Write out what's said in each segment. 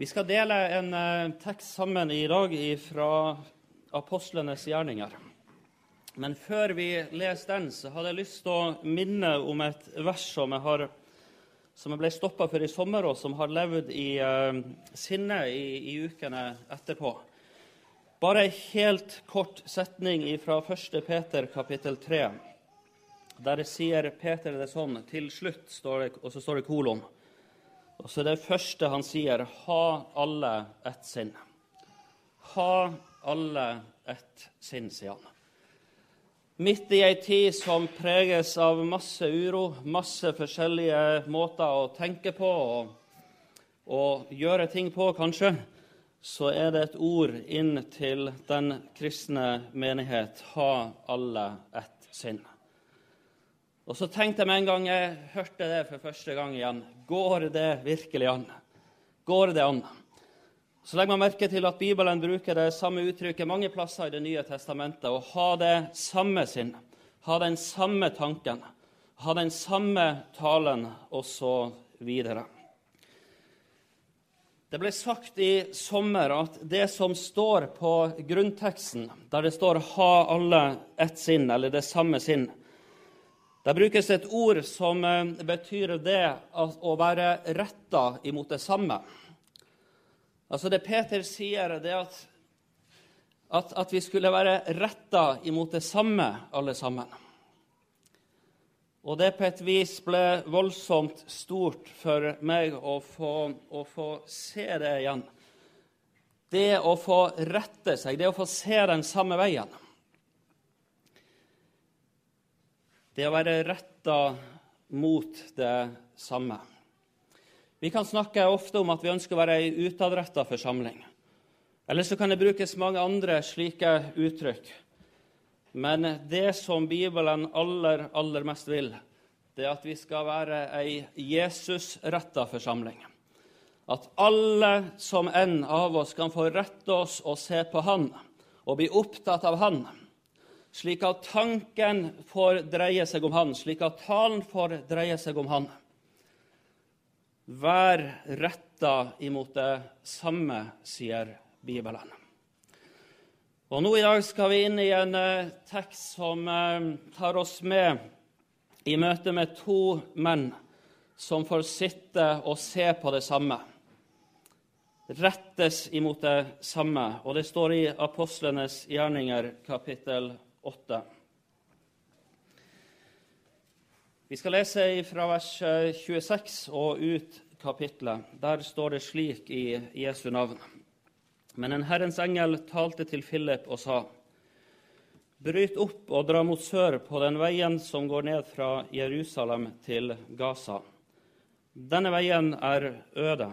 Vi skal dele en eh, tekst sammen i dag fra apostlenes gjerninger. Men før vi leser den, så hadde jeg lyst til å minne om et vers som jeg, har, som jeg ble stoppa for i sommer, og som har levd i uh, sinne i, i, ukene etterpå. Bare en helt kort setning fra 1. Peter kapittel 3. Der sier Peter det sånn til slutt, det, og så står det kolon. Og så er det første han sier, ha alle ett sinn. Ha alle ett sinn, sier han. Midt i ei tid som preges av masse uro, masse forskjellige måter å tenke på og, og gjøre ting på, kanskje, så er det et ord inn til den kristne menighet. Ha alle ett sinn. Og så tenkte jeg med en gang jeg hørte det for første gang igjen Går det virkelig an? Går det an? Så legger man merke til at Bibelen bruker det samme uttrykket mange plasser i Det nye testamentet. Å ha det samme sinn, ha den samme tanken, ha den samme talen, osv. Det ble sagt i sommer at det som står på grunnteksten, der det står 'ha alle ett sinn', eller det samme sinn, der brukes et ord som eh, betyr det å være retta imot det samme. Altså Det Peter sier, det er at, at, at vi skulle være retta imot det samme, alle sammen. Og det på et vis ble voldsomt stort for meg å få, å få se det igjen. Det å få rette seg, det å få se den samme veien. Det å være retta mot det samme. Vi kan snakke ofte om at vi ønsker å være ei utadretta forsamling. Eller så kan det brukes mange andre slike uttrykk. Men det som Bibelen aller, aller mest vil, det er at vi skal være ei Jesusretta forsamling. At alle som en av oss kan få rette oss og se på Han og bli opptatt av Han slik at tanken får dreie seg om Han, slik at talen får dreie seg om Han. Vær retta imot det samme, sier Bibelen. Og Nå i dag skal vi inn i en uh, tekst som uh, tar oss med i møte med to menn som får sitte og se på det samme. Rettes imot det samme. Og det står i Apostlenes gjerninger, kapittel 8. Vi skal lese fra vers 26 eh, og ut kapittelet. Der står det slik i Jesu navn. Men en Herrens engel talte til Philip og sa:" Bryt opp og dra mot sør på den veien som går ned fra Jerusalem til Gaza. Denne veien er øde.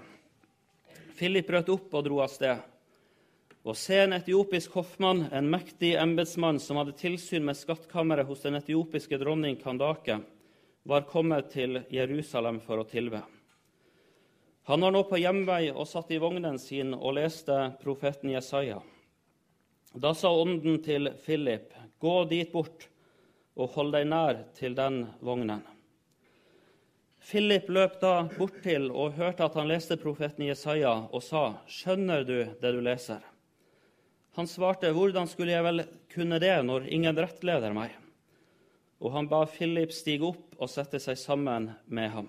Philip brøt opp og dro av sted og se en etiopisk hoffmann, en mektig embetsmann som hadde tilsyn med skattkammeret hos den etiopiske dronning Kandake, var kommet til Jerusalem for å tilbe. Han var nå på hjemvei og satt i vognen sin og leste profeten Jesaja. Da sa ånden til Philip, gå dit bort og hold deg nær til den vognen. Philip løp da bort til og hørte at han leste profeten Jesaja, og sa, skjønner du det du leser? Han svarte, 'Hvordan skulle jeg vel kunne det når ingen rettleder meg?' Og han ba Philip stige opp og sette seg sammen med ham.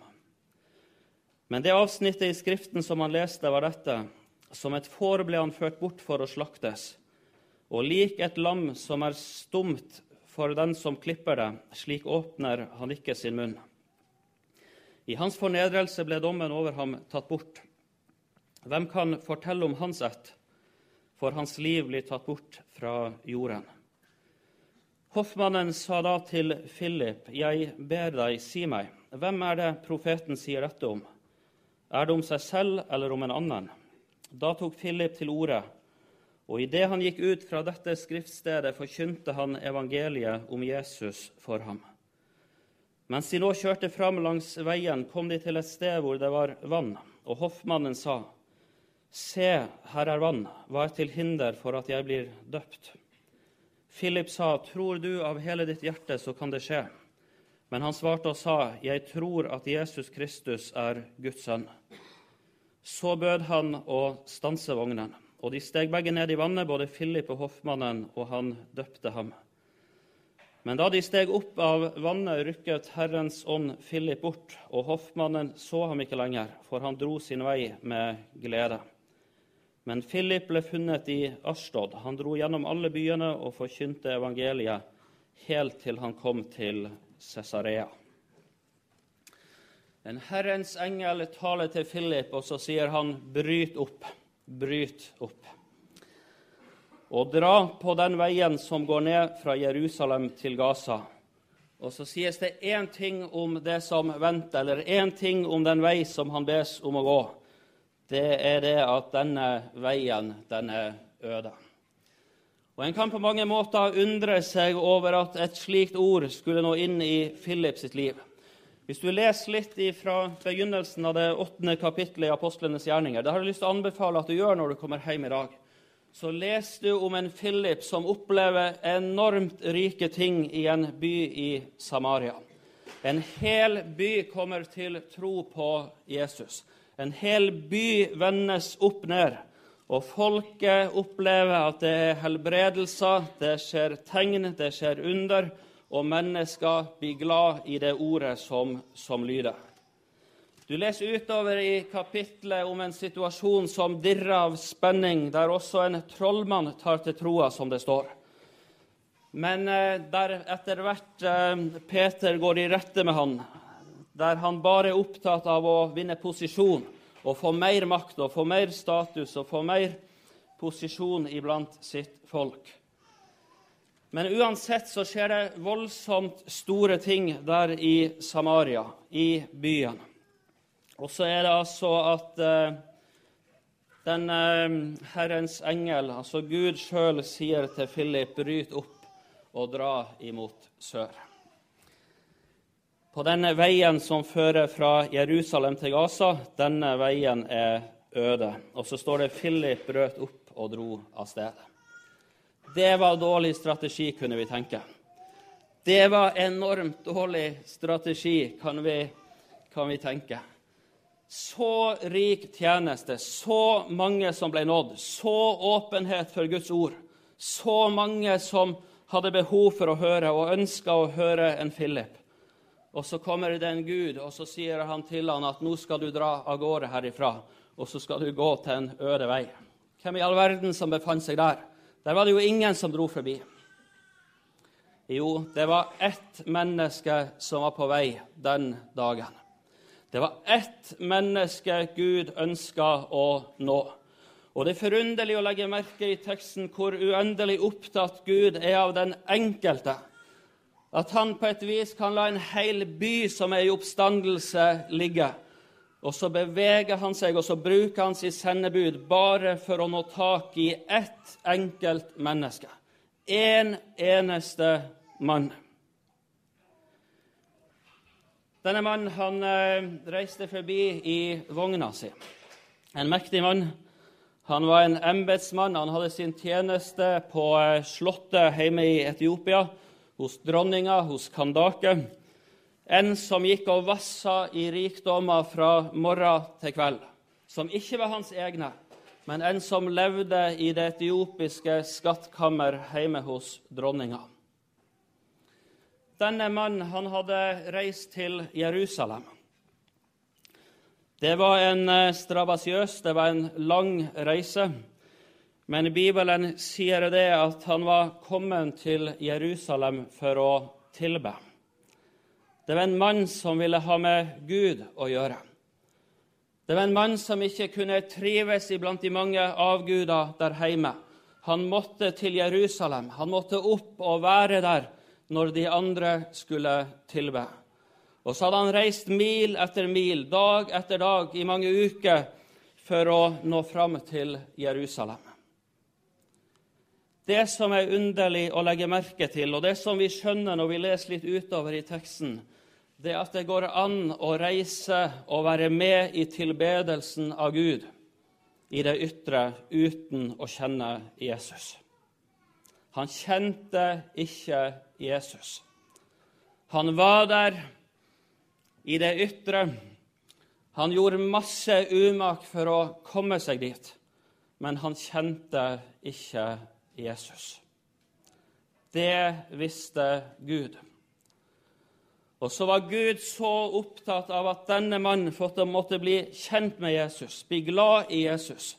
Men det avsnittet i Skriften som han leste, var dette.: Som et får ble han ført bort for å slaktes, og lik et lam som er stumt for den som klipper det, slik åpner han ikke sin munn. I hans fornedrelse ble dommen over ham tatt bort. Hvem kan fortelle om hans ett? For hans liv blir tatt bort fra jorden. Hoffmannen sa da til Philip, 'Jeg ber deg, si meg, hvem er det profeten sier dette om?' 'Er det om seg selv eller om en annen?' Da tok Philip til orde, og idet han gikk ut fra dette skriftstedet, forkynte han evangeliet om Jesus for ham. Mens de nå kjørte fram langs veien, kom de til et sted hvor det var vann, og hoffmannen sa:" Se, her er vann. Hva er til hinder for at jeg blir døpt? Philip sa, Tror du av hele ditt hjerte, så kan det skje. Men han svarte og sa, Jeg tror at Jesus Kristus er Guds sønn. Så bød han å stanse vognen, og de steg begge ned i vannet, både Philip og hoffmannen, og han døpte ham. Men da de steg opp av vannet, rykket Herrens ånd Philip bort, og hoffmannen så ham ikke lenger, for han dro sin vei med glede. Men Philip ble funnet i Ashtod. Han dro gjennom alle byene og forkynte evangeliet helt til han kom til Cesarea. En Herrens engel taler til Philip, og så sier han, 'Bryt opp, bryt opp'. Og dra på den veien som går ned fra Jerusalem til Gaza. Og så sies det én ting om det som venter, eller én ting om den vei som han bes om å gå. Det er det at denne veien, den er øde. Og En kan på mange måter undre seg over at et slikt ord skulle nå inn i Philip sitt liv. Hvis du leser litt fra begynnelsen av det åttende kapittelet i Apostlenes gjerninger, det har jeg lyst til å anbefale at du gjør når du kommer hjem i dag, så leser du om en Philip som opplever enormt rike ting i en by i Samaria. En hel by kommer til tro på Jesus. En hel by vendes opp ned. Og folket opplever at det er helbredelser, det skjer tegn, det skjer under og mennesker blir glad i det ordet som, som lyder. Du leser utover i kapitlet om en situasjon som dirrer av spenning, der også en trollmann tar til troa, som det står. Men eh, der etter hvert eh, Peter går i rette med han, der han bare er opptatt av å vinne posisjon og få mer makt og få mer status og få mer posisjon iblant sitt folk. Men uansett så skjer det voldsomt store ting der i Samaria, i byen. Og så er det altså at uh, den uh, Herrens engel, altså Gud sjøl, sier til Philip, bryt opp og dra imot sør. På denne veien som fører fra Jerusalem til Gaza, denne veien er øde. Og så står det Philip brøt opp og dro av sted. Det var dårlig strategi, kunne vi tenke. Det var enormt dårlig strategi, kan vi, kan vi tenke. Så rik tjeneste, så mange som ble nådd, så åpenhet for Guds ord, så mange som hadde behov for å høre og ønska å høre en Philip. Og så kommer det en Gud, og så sier han til han at nå skal du dra av gårde herifra, og så skal du gå til en øde vei. Hvem i all verden som befant seg der? Der var det jo ingen som dro forbi. Jo, det var ett menneske som var på vei den dagen. Det var ett menneske Gud ønska å nå. Og Det er forunderlig å legge merke i teksten hvor uendelig opptatt Gud er av den enkelte. At han på et vis kan la en hel by som er i oppstandelse, ligge. Og så beveger han seg, og så bruker han sitt sendebud bare for å nå tak i ett enkelt menneske. En eneste mann. Denne mannen han eh, reiste forbi i vogna si. En mektig mann. Han var en embetsmann. Han hadde sin tjeneste på eh, slottet hjemme i Etiopia, hos dronninga, hos Kandake. En som gikk og vassa i rikdommer fra morgen til kveld. Som ikke var hans egne, men en som levde i det etiopiske skattkammer hjemme hos dronninga. Denne mannen han hadde reist til Jerusalem. Det var en eh, strabasiøs, det var en lang reise. Men Bibelen sier det at han var kommet til Jerusalem for å tilbe. Det var en mann som ville ha med Gud å gjøre. Det var en mann som ikke kunne trives iblant de mange avguder der hjemme. Han måtte til Jerusalem. Han måtte opp og være der når de andre skulle tilbe. Og så hadde han reist mil etter mil, dag etter dag, i mange uker for å nå fram til Jerusalem. Det som er underlig å legge merke til, og det som vi skjønner når vi leser litt utover i teksten, det er at det går an å reise og være med i tilbedelsen av Gud i det ytre uten å kjenne Jesus. Han kjente ikke Jesus. Han var der i det ytre. Han gjorde masse umak for å komme seg dit, men han kjente ikke Jesus. Det visste Gud. Og så var Gud så opptatt av at denne mannen måtte bli kjent med Jesus, bli glad i Jesus,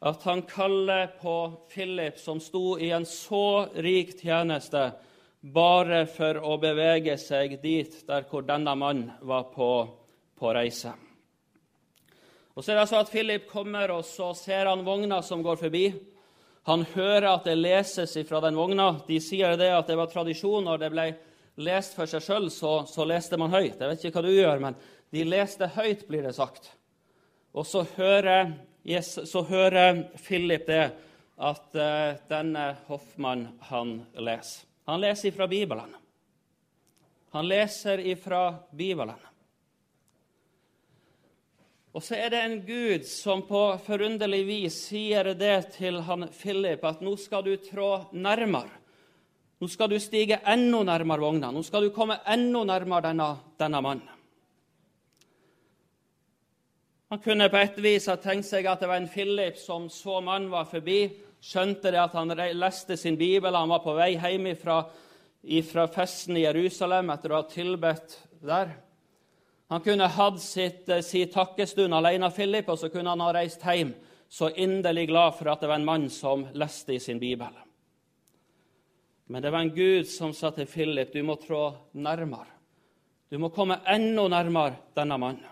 at han kaller på Philip, som sto i en så rik tjeneste, bare for å bevege seg dit der hvor denne mannen var på, på reise. Og så er det altså at Philip kommer, og så ser han vogna som går forbi. Han hører at det leses fra den vogna. De sier det at det var tradisjon når det ble lest for seg sjøl, så, så, leste man høyt. Jeg vet ikke hva du gjør, men de leste høyt, blir det sagt. Og så hører, yes, så hører Philip det, at uh, denne hoffmann, han leser. Han leser ifra Bibelen. Han leser ifra Bibelen. Og så er det en Gud som på forunderlig vis sier det til han Philip, at nå skal du trå nærmere. Nå skal du stige enda nærmere vogna. Nå skal du komme enda nærmere denne, denne mannen. Han kunne på et vis ha tenkt seg at det var en Philip som så mannen var forbi, skjønte det at han leste sin bibel, han var på vei hjem fra, festen i Jerusalem etter å ha tilbedt der. Han kunne hatt sitt, eh, sin takkestund alene, Philip, og så kunne han ha reist hjem så inderlig glad for at det var en mann som leste i sin bibel. Men det var en Gud som sa til Philip du må trå nærmere. Du må komme enda nærmere denne mannen.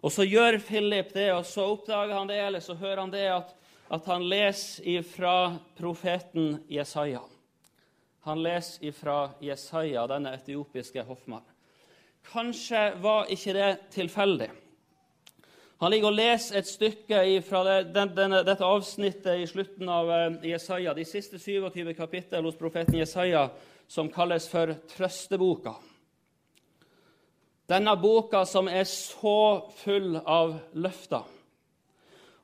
Og Så gjør Philip det, og så oppdager han det, eller så hører han det, at, at han leser fra profeten Jesaja. Han leser fra Jesaja, denne etiopiske hoffmannen. Kanskje var ikke det tilfeldig. Han ligger og leser et stykke fra det, denne, dette avsnittet i slutten av uh, Jesaja, de siste 27 kapittel hos profeten Jesaja, som kalles for Trøsteboka. Denne boka som er så full av løfter.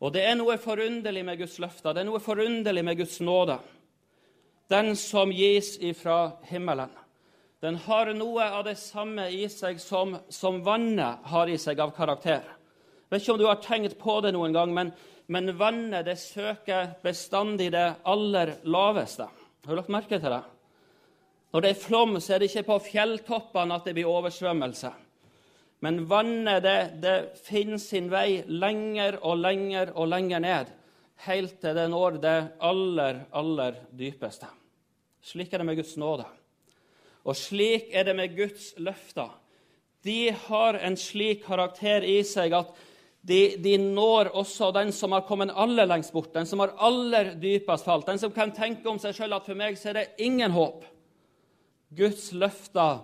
Og det er noe forunderlig med Guds løfter, det er noe forunderlig med Guds nåde. Den som gis ifra himmelen. Den har noe av det samme i seg som, som vannet har i seg av karakter Jeg vet ikke om du har tenkt på det noen gang, men, men vannet det søker bestandig det aller laveste. Har du lagt merke til det? Når det er flom, så er det ikke på fjelltoppene at det blir oversvømmelse. Men vannet det, det finner sin vei lenger og lenger og lenger ned, helt til det når det aller, aller dypeste. Slik er det med Guds nåde. Og slik er det med Guds løfter. De har en slik karakter i seg at de, de, når også den som har kommet aller lengst bort, den som har aller dypest falt, den som kan tenke om seg sjøl at for meg så er det ingen håp. Guds løfter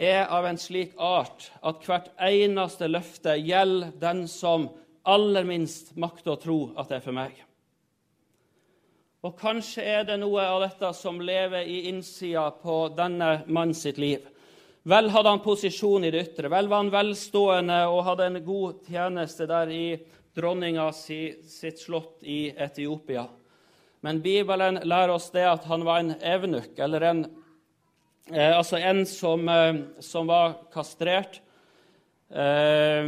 er av en slik art at hvert eneste løfte gjelder den som aller minst makter å tro at det er for meg. Og kanskje er det noe av dette som lever i innsida på denne mann sitt liv. Vel hadde han posisjon i det ytre, vel var han velstående og hadde en god tjeneste der i dronninga si, sitt slott i Etiopia. Men Bibelen lærer oss det at han var en evnuk, eller en, eh, altså en som, eh, som, var kastrert. Eh,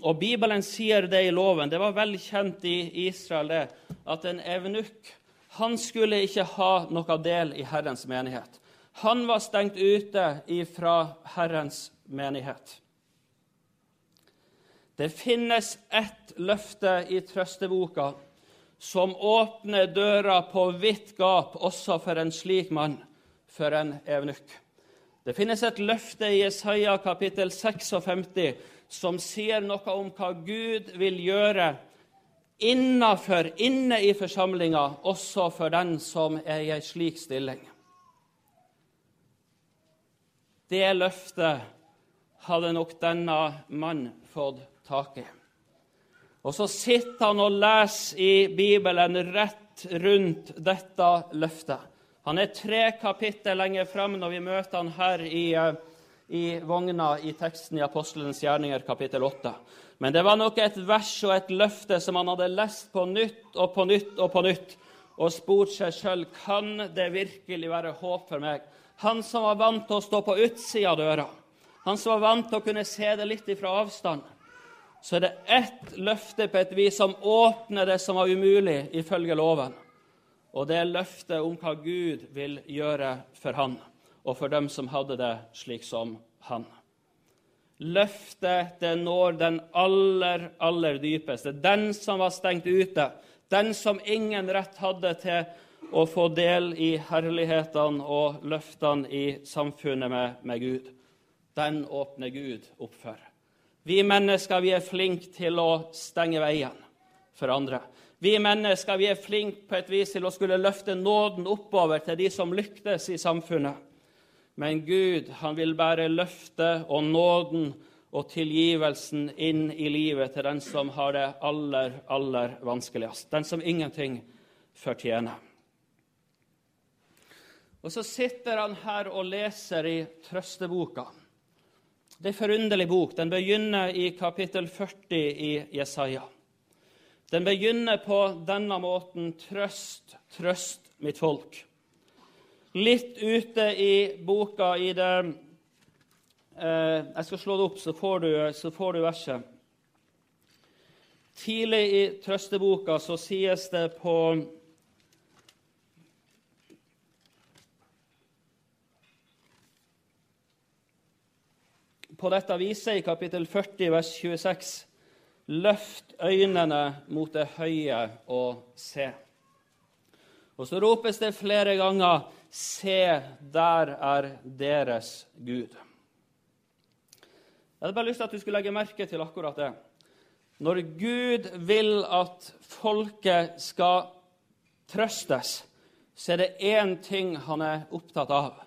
og Bibelen sier det i loven, det var vel kjent i Israel det, at en evnuk han skulle ikke ha noe del i Herrens menighet. Han var stengt ute fra Herrens menighet. Det finnes ett løfte i trøsteboka som åpner døra på vidt gap også for en slik mann, for en evnukk. Det finnes et løfte i Jesaja kapittel 56 som sier noe om hva Gud vil gjøre innafor, inne i forsamlinga, også for den som er i ei slik stilling. Det løftet hadde nok denne mannen fått tak i. Og så sitter han og leser i Bibelen rett rundt dette løftet. Han er tre kapittel lenger fram når vi møter han her i, eh, i vogna i teksten i Apostelens gjerninger, kapittel 8. Men det var nok et vers og et løfte som han hadde lest på nytt og på nytt og på nytt, og spurt seg sjøl kan det virkelig være håp for meg han som var vant til å stå på utsida av døra, han som var vant til å kunne se det litt ifra avstand, så er det ett løfte på et vis som åpner det som var umulig ifølge loven. Og det er løftet om hva Gud vil gjøre for han og for dem som hadde det slik som han. Løftet det når den aller, aller dypeste, den som var stengt ute, den som ingen rett hadde til å få del i herlighetene og løftene i samfunnet med, med Gud. Den åpner Gud opp for. Vi mennesker vi er flinke til å stenge veien for andre. Vi mennesker vi er flinke på et vis til å skulle løfte nåden oppover til de som lyktes i samfunnet. Men Gud han vil bare løfte og nåden og tilgivelsen inn i livet til den som har det aller, aller vanskeligst. Den som ingenting fortjener. Og så sitter han her og leser i trøsteboka. Det er en forunderlig bok. Den begynner i kapittel 40 i Jesaja. Den begynner på denne måten Trøst, trøst mitt folk. Litt ute i boka i det eh, Jeg skal slå det opp, så får, du, så får du verset. Tidlig i trøsteboka så sies det på på dette viset i kapittel 40, vers 26.: Løft øynene mot det høye og se. Og så ropes det flere ganger:" Se, der er deres Gud. Jeg hadde bare lyst til at du skulle legge merke til akkurat det. Når Gud vil at folket skal trøstes, så er det én ting han er opptatt av.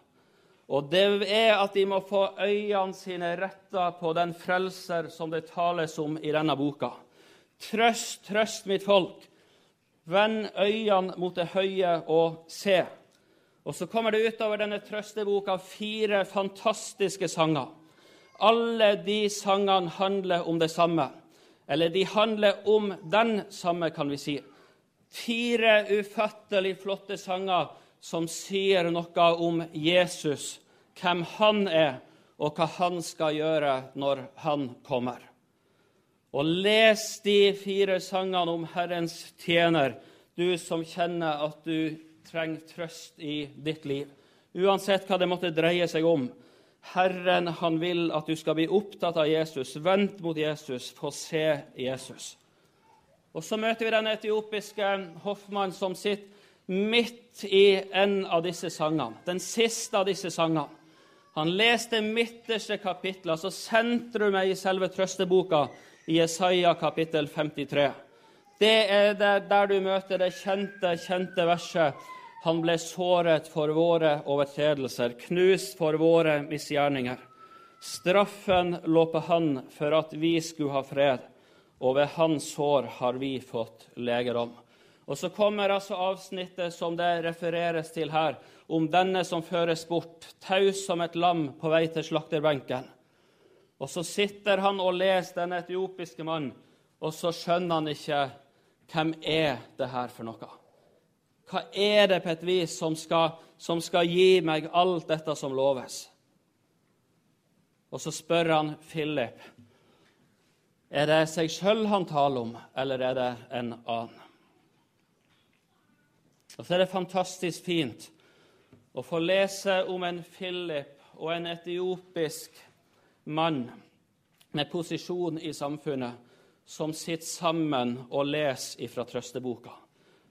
Og det er at de må få øynene sine retta på den frelser som det tales om i denne boka. Trøst, trøst mitt folk. Vend øynene mot det høye og se. Og så kommer det utover denne trøsteboka fire fantastiske sanger. Alle de sangene handler om det samme. Eller de handler om den samme, kan vi si. Fire ufattelig flotte sanger som sier noe om Jesus, hvem han er, og hva han skal gjøre når han kommer. Og les de fire sangene om Herrens tjener, du som kjenner at du trenger trøst i ditt liv. Uansett hva det måtte dreie seg om. Herren han vil at du skal bli opptatt av Jesus. Vent mot Jesus, få se Jesus. Og Så møter vi den etiopiske hoffmannen som sitter midt i en av disse sangene, den siste av disse sangene. Han leste midterste kapittel, altså sentrumet i selve trøsteboka, i Jesaja kapittel 53. Det er der du møter det kjente, kjente verset Han ble såret for våre overtredelser, knust for våre misgjerninger. Straffen lå på Han for at vi skulle ha fred, og ved Hans sår har vi fått legedom. Og så kommer altså avsnittet som det refereres til her, om denne som føres bort, taus som et lam på vei til slakterbenken. Og så sitter han og leser den etiopiske mannen, og så skjønner han ikke hvem er det her for noe. Hva er det på et vis som skal, som skal gi meg alt dette som loves? Og så spør han Philip er det seg sjøl han taler om, eller er det en annen. Og så er det fantastisk fint å få lese om en Philip og en etiopisk mann med posisjon i samfunnet som sitter sammen og leser fra trøsteboka.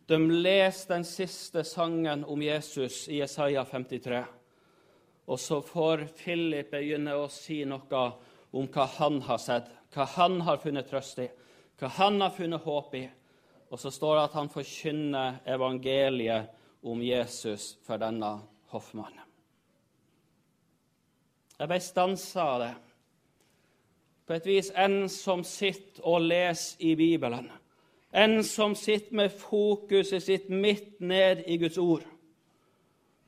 De leser den siste sangen om Jesus i Jesaja 53. Og så får Philip begynne å si noe om hva han har sett, hva han har funnet trøst i, hva han har funnet håp i. Og så står det at han forkynner evangeliet om Jesus for denne hoffmannen. Jeg ble stansa av det. På et vis en som sitter og leser i Bibelen. En som sitter med fokuset sitt midt ned i Guds ord.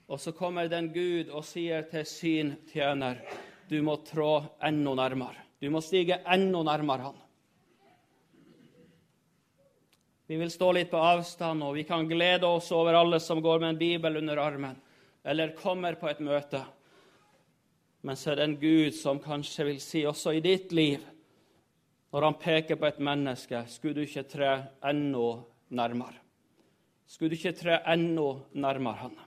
Og så kommer den Gud og sier til sin tjener, du må trå enda nærmere. Du må stige enda nærmere han. Vi vil stå litt på avstand, og vi kan glede oss over alle som går med en bibel under armen eller kommer på et møte. Men så er det en Gud som kanskje vil si også i ditt liv, når han peker på et menneske, skulle du ikke tre enda nærmere? Skulle du ikke tre enda nærmere han?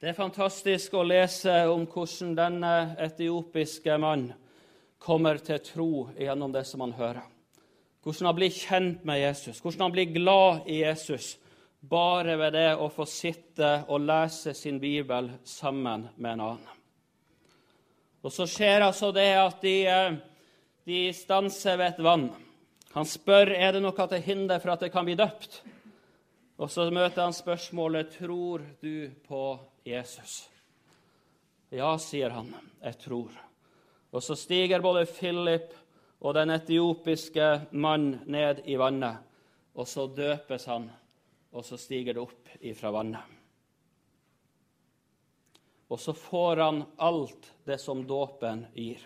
Det er fantastisk å lese om hvordan denne etiopiske mann kommer til tro gjennom det som han hører. Hvordan han blir kjent med Jesus, hvordan han blir glad i Jesus bare ved det å få sitte og lese sin bibel sammen med en annen. Og Så skjer altså det at de, eh, de stanser ved et vann. Han spør er det noe til hinder for at det kan bli døpt. Og så møter han spørsmålet tror du på Jesus. Ja, sier han, jeg tror. Og så stiger både Philip og den etiopiske mannen ned i vannet, og så døpes han, og så stiger det opp ifra vannet. Og så får han alt det som dåpen gir.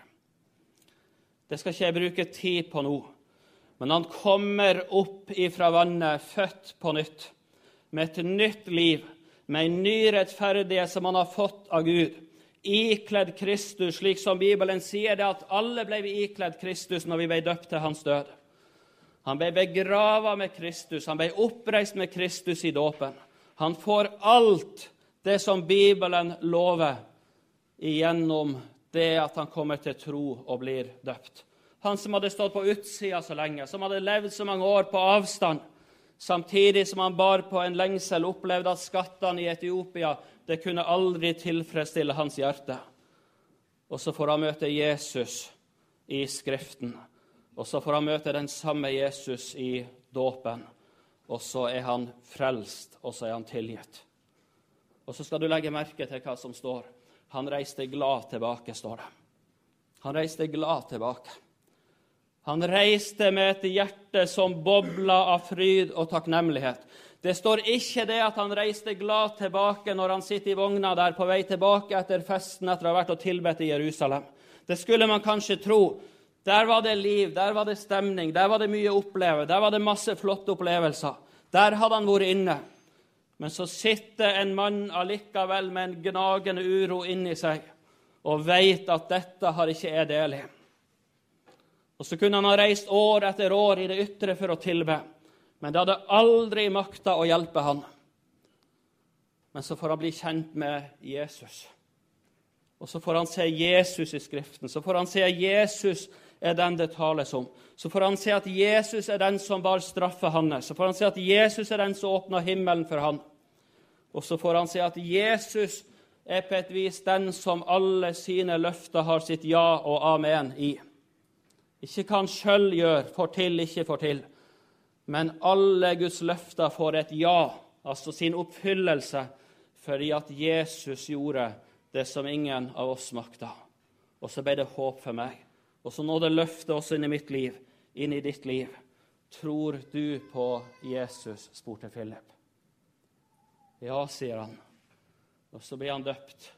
Det skal ikke jeg bruke tid på nå, men han kommer opp ifra vannet, født på nytt, med et nytt liv med en ny rettferdighet som han har fått av Gud, ikledd Kristus, slik som Bibelen sier det at alle ble vi ikledd Kristus når vi ble døpt til hans død. Han ble begrava med Kristus, han ble oppreist med Kristus i dåpen. Han får alt det som Bibelen lover, igjennom det at han kommer til tro og blir døpt. Han som hadde stått på utsida så lenge, som hadde levd så mange år på avstand, samtidig som han bar på en lengsel, opplevde at skattene i Etiopia det kunne aldri tilfredsstille hans hjerte. Og så får han møte Jesus i Skriften, og så får han møte den samme Jesus i dåpen. Og så er han frelst, og så er han tilgitt. Og så skal du legge merke til hva som står. Han reiste glad tilbake, står det. Han reiste glad tilbake. Han reiste med et hjerte som bobla av fryd og takknemlighet. Det står ikke det at han reiste glad tilbake når han sitter i vogna der på vei tilbake etter festen etter å ha vært og tilbedt i Jerusalem. Det skulle man kanskje tro. Der var det liv, der var det stemning, der var det mye å oppleve, der var det masse flotte opplevelser. Der hadde han vært inne. Men så sitter en mann allikevel med en gnagende uro inni seg og veit at dette har ikke jeg del i. Og så kunne han ha reist år etter år i det ytre for å tilbe, men det hadde aldri makta å hjelpe han. Men så får han bli kjent med Jesus. Og så får han se Jesus i Skriften. Så får han se Jesus er den det tales om. Så får han se at Jesus er den som bar straffa hans. Så får han se at Jesus er den som åpna himmelen for han. Og så får han se at Jesus er på et vis den som alle sine løfter har sitt ja og amen i. Ikke hva han sjøl gjør, får til, ikke får til. Men alle Guds løfter får et ja, altså sin oppfyllelse, fordi at Jesus gjorde det som ingen av oss makta. Og så ble det håp for meg. Og så nåde løftet også inn i mitt liv, inn i ditt liv. Tror du på Jesus? spurte Philip. Ja, sier han. Og så blir han døpt,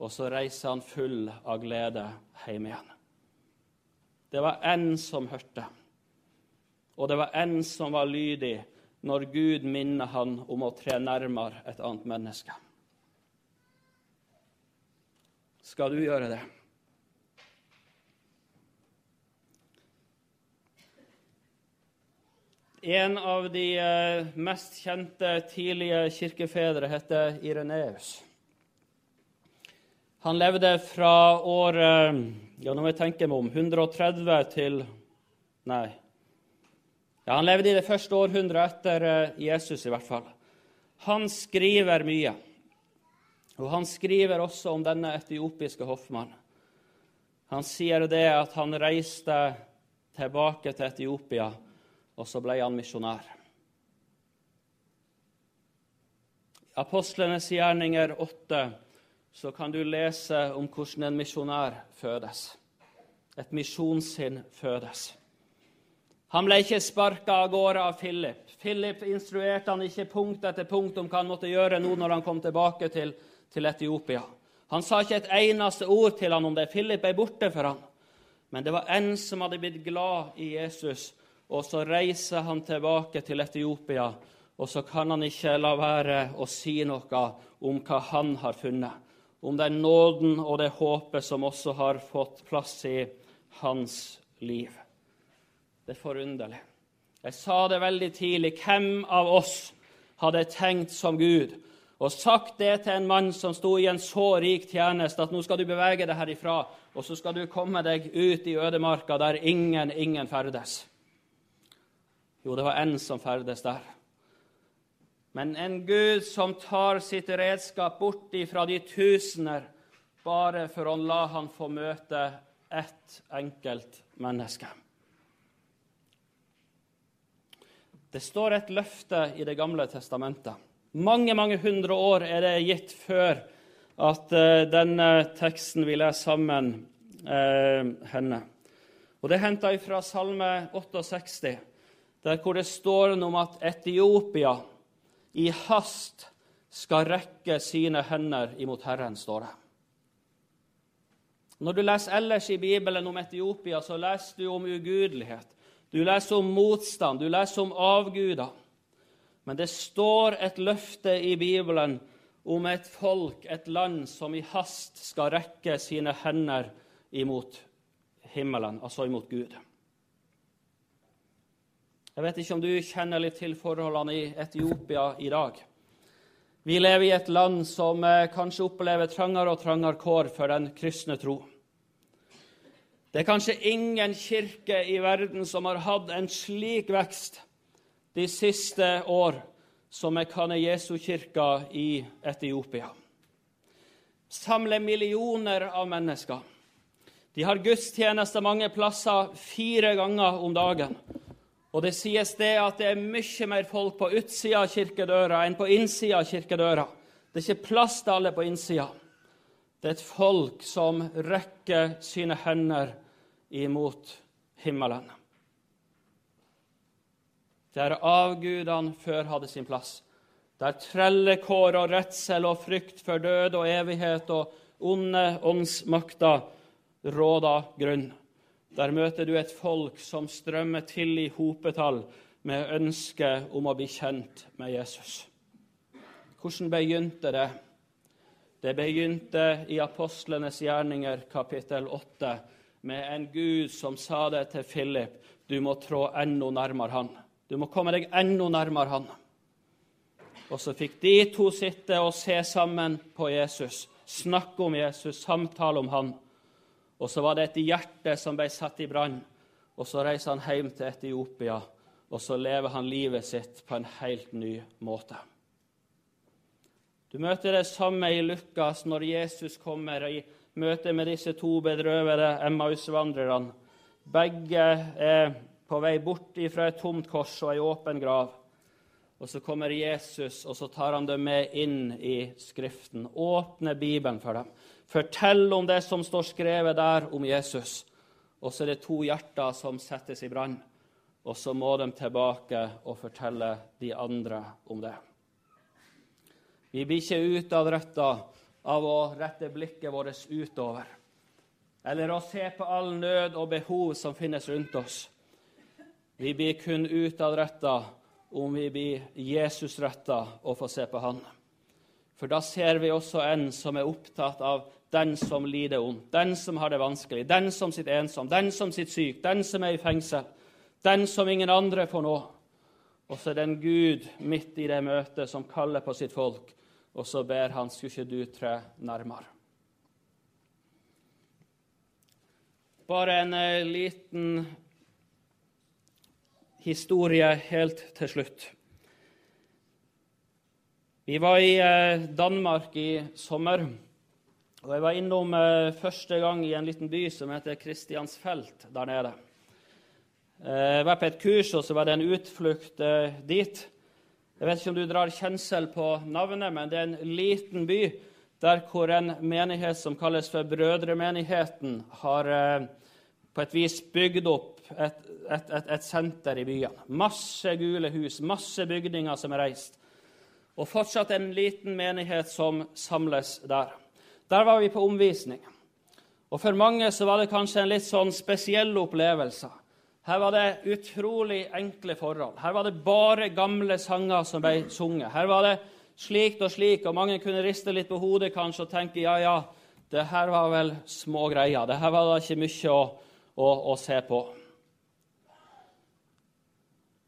og så reiser han full av glede hjem igjen. Det var én som hørte, og det var én som var lydig når Gud minner han om å tre nærmere et annet menneske. Skal du gjøre det? En av de eh, mest kjente tidlige kirkefedre heter Ireneus. Han levde fra år ja, nå må jeg tenke meg om 130 til Nei. Ja, Han levde i det første århundret etter eh, Jesus, i hvert fall. Han skriver mye. Og han skriver også om denne etiopiske hoffmannen. Han sier det at han reiste tilbake til Etiopia, og så ble han misjonær. Apostlenes gjerninger 8 så kan du lese om hvordan en misjonær fødes. Et misjonssinn fødes. Han ble ikke sparka av gårde av Philip. Philip instruerte han ikke punkt etter punkt om hva han måtte gjøre nå når han kom tilbake til, til Etiopia. Han sa ikke et eneste ord til han om det. Philip ble borte for han. Men det var en som hadde blitt glad i Jesus, og så reiser han tilbake til Etiopia. Og så kan han ikke la være å si noe om hva han har funnet. Om den nåden og det håpet som også har fått plass i hans liv. Det er forunderlig. Jeg sa det veldig tidlig. Hvem av oss hadde tenkt som Gud og sagt det til en mann som sto i en så rik tjeneste, at nå skal du bevege deg herifra, og så skal du komme deg ut i ødemarka der ingen, ingen ferdes. Jo, det var en som ferdes der. Men en Gud som tar sitt redskap bort ifra de tusener bare for å la han få møte ett enkelt menneske. Det står et løfte i Det gamle testamentet mange, mange hundre år er det gitt før at uh, denne teksten vi leser sammen, uh, henne. Og Det er henta fra Salme 68, der hvor det står om at Etiopia i hast skal rekke sine hender imot Herren, står det. Når du leser ellers i Bibelen om Etiopia, så leser du om ugudelighet. Du leser om motstand, du leser om avguder. Men det står et løfte i Bibelen om et folk, et land, som i hast skal rekke sine hender imot himmelen, altså imot Gud. Jeg vet ikke om du kjenner litt til forholdene i Etiopia i dag. Vi lever i et land som eh, kanskje opplever trangere og trangere kår for den kristne tro. Det er kanskje ingen kirke i verden som har hatt en slik vekst de siste år som er Kane Jesu-kirka i Etiopia. Samler millioner av mennesker. De har gudstjenester mange plasser fire ganger om dagen. Og det sies det at det er mye mer folk på utsida av kirkedøra enn på innsida av kirkedøra. Det er ikke plass til alle på innsida. Det er et folk som rekker sine hender imot himmelen der avgudene før hadde sin plass. Der trellekår og redsel og frykt for død og evighet og onde åndsmakter råda grunn. Der møter du et folk som strømmer til i hopetall med ønske om å bli kjent med Jesus. Hvordan begynte det? Det begynte i apostlenes gjerninger, kapittel 8, med en Gud som sa det til Philip, du må trå enda nærmere Han. Du må komme deg enda nærmere Han. Og så fikk de to sitte og se sammen på Jesus, snakke om Jesus, samtale om han. Og så var det et hjerte som ble satt i brann. Og så reiser han hjem til Etiopia, og så lever han livet sitt på en helt ny måte. Du møter det samme i Lukas når Jesus kommer i møte med disse to bedrøvede Emmaus-vandrerne. Begge er på vei bort fra et tomt kors og ei åpen grav. Og Så kommer Jesus, og så tar han dem med inn i Skriften. Åpner Bibelen for dem. Fortell om det som står skrevet der om Jesus. Og så er det to hjerter som settes i brann. Og så må de tilbake og fortelle de andre om det. Vi blir ikke utadretta av å rette blikket vårt utover, eller å se på all nød og behov som finnes rundt oss. Vi blir kun utadretta om vi blir Jesusretta og får se på Han. For da ser vi også en som er opptatt av den som lider ondt, den som har det vanskelig, den som sitter ensom, den som sitter syk, den som er i fengsel, den som ingen andre får nå. Og så er det en Gud midt i det møtet som kaller på sitt folk, og så ber han skulle ikke du tre nærmere. Bare en eh, liten historie helt til slutt. Vi var i eh, Danmark i sommer. Og Jeg var innom eh, første gang i en liten by som heter Kristiansfelt der nede. Eh, jeg var på et kurs, og så var det en utflukt dit. Jeg vet ikke om du drar kjensel på navnet, men det er en liten by der hvor en menighet som kalles for Brødremenigheten, har på et vis bygd opp et, et, et, et senter i byen. Masse gule hus, masse bygninger som er reist. Og fortsatt en liten menighet som samles der. Der var vi på omvisning. Og For mange så var det kanskje en litt sånn spesiell opplevelse. Her var det utrolig enkle forhold. Her var det bare gamle sanger som ble sunget. Her var det slikt og slik, og mange kunne riste litt på hodet kanskje og tenke ja, ja, det her var vel små greier. Det her var da ikke mye å, å, å se på.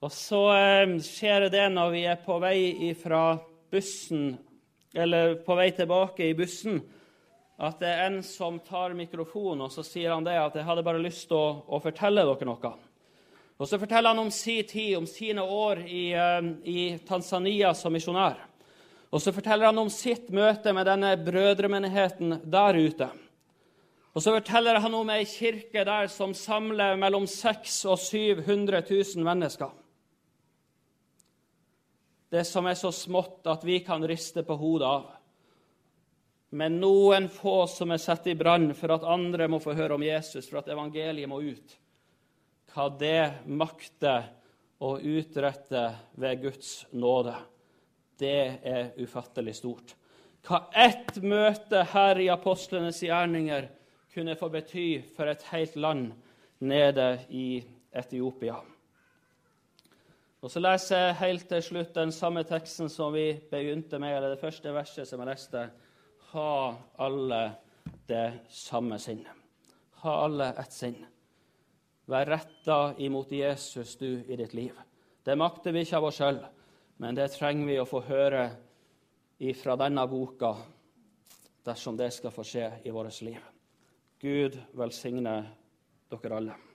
Og så eh, skjer det når vi er på vei ifra bussen, eller på vei tilbake i bussen, at det er en som tar mikrofonen, og så sier han det at 'jeg hadde bare lyst til å, å fortelle dere noe'. Og Så forteller han om sin tid, om sine år i, eh, i Tanzania som misjonær. Og så forteller han om sitt møte med denne brødremenigheten der ute. Og så forteller han om ei kirke der som samler mellom 600 og 700 000 mennesker. Det som er så smått at vi kan riste på hodet av men noen få som er satt i brann for at andre må få høre om Jesus, for at evangeliet må ut. Hva det makter å utrette ved Guds nåde, det er ufattelig stort. Hva ett møte her i apostlenes gjerninger kunne få bety for et helt land nede i Etiopia. Og Så leser jeg helt til slutt den samme teksten som vi begynte med, eller det første verset som jeg leste ha alle det samme sinnet. Ha alle ett sinn. Vær retta imot Jesus, du, i ditt liv. Det makter vi ikke av oss sjøl, men det trenger vi å få høre ifra denne boka dersom det skal få skje i vårt liv. Gud velsigne dere alle.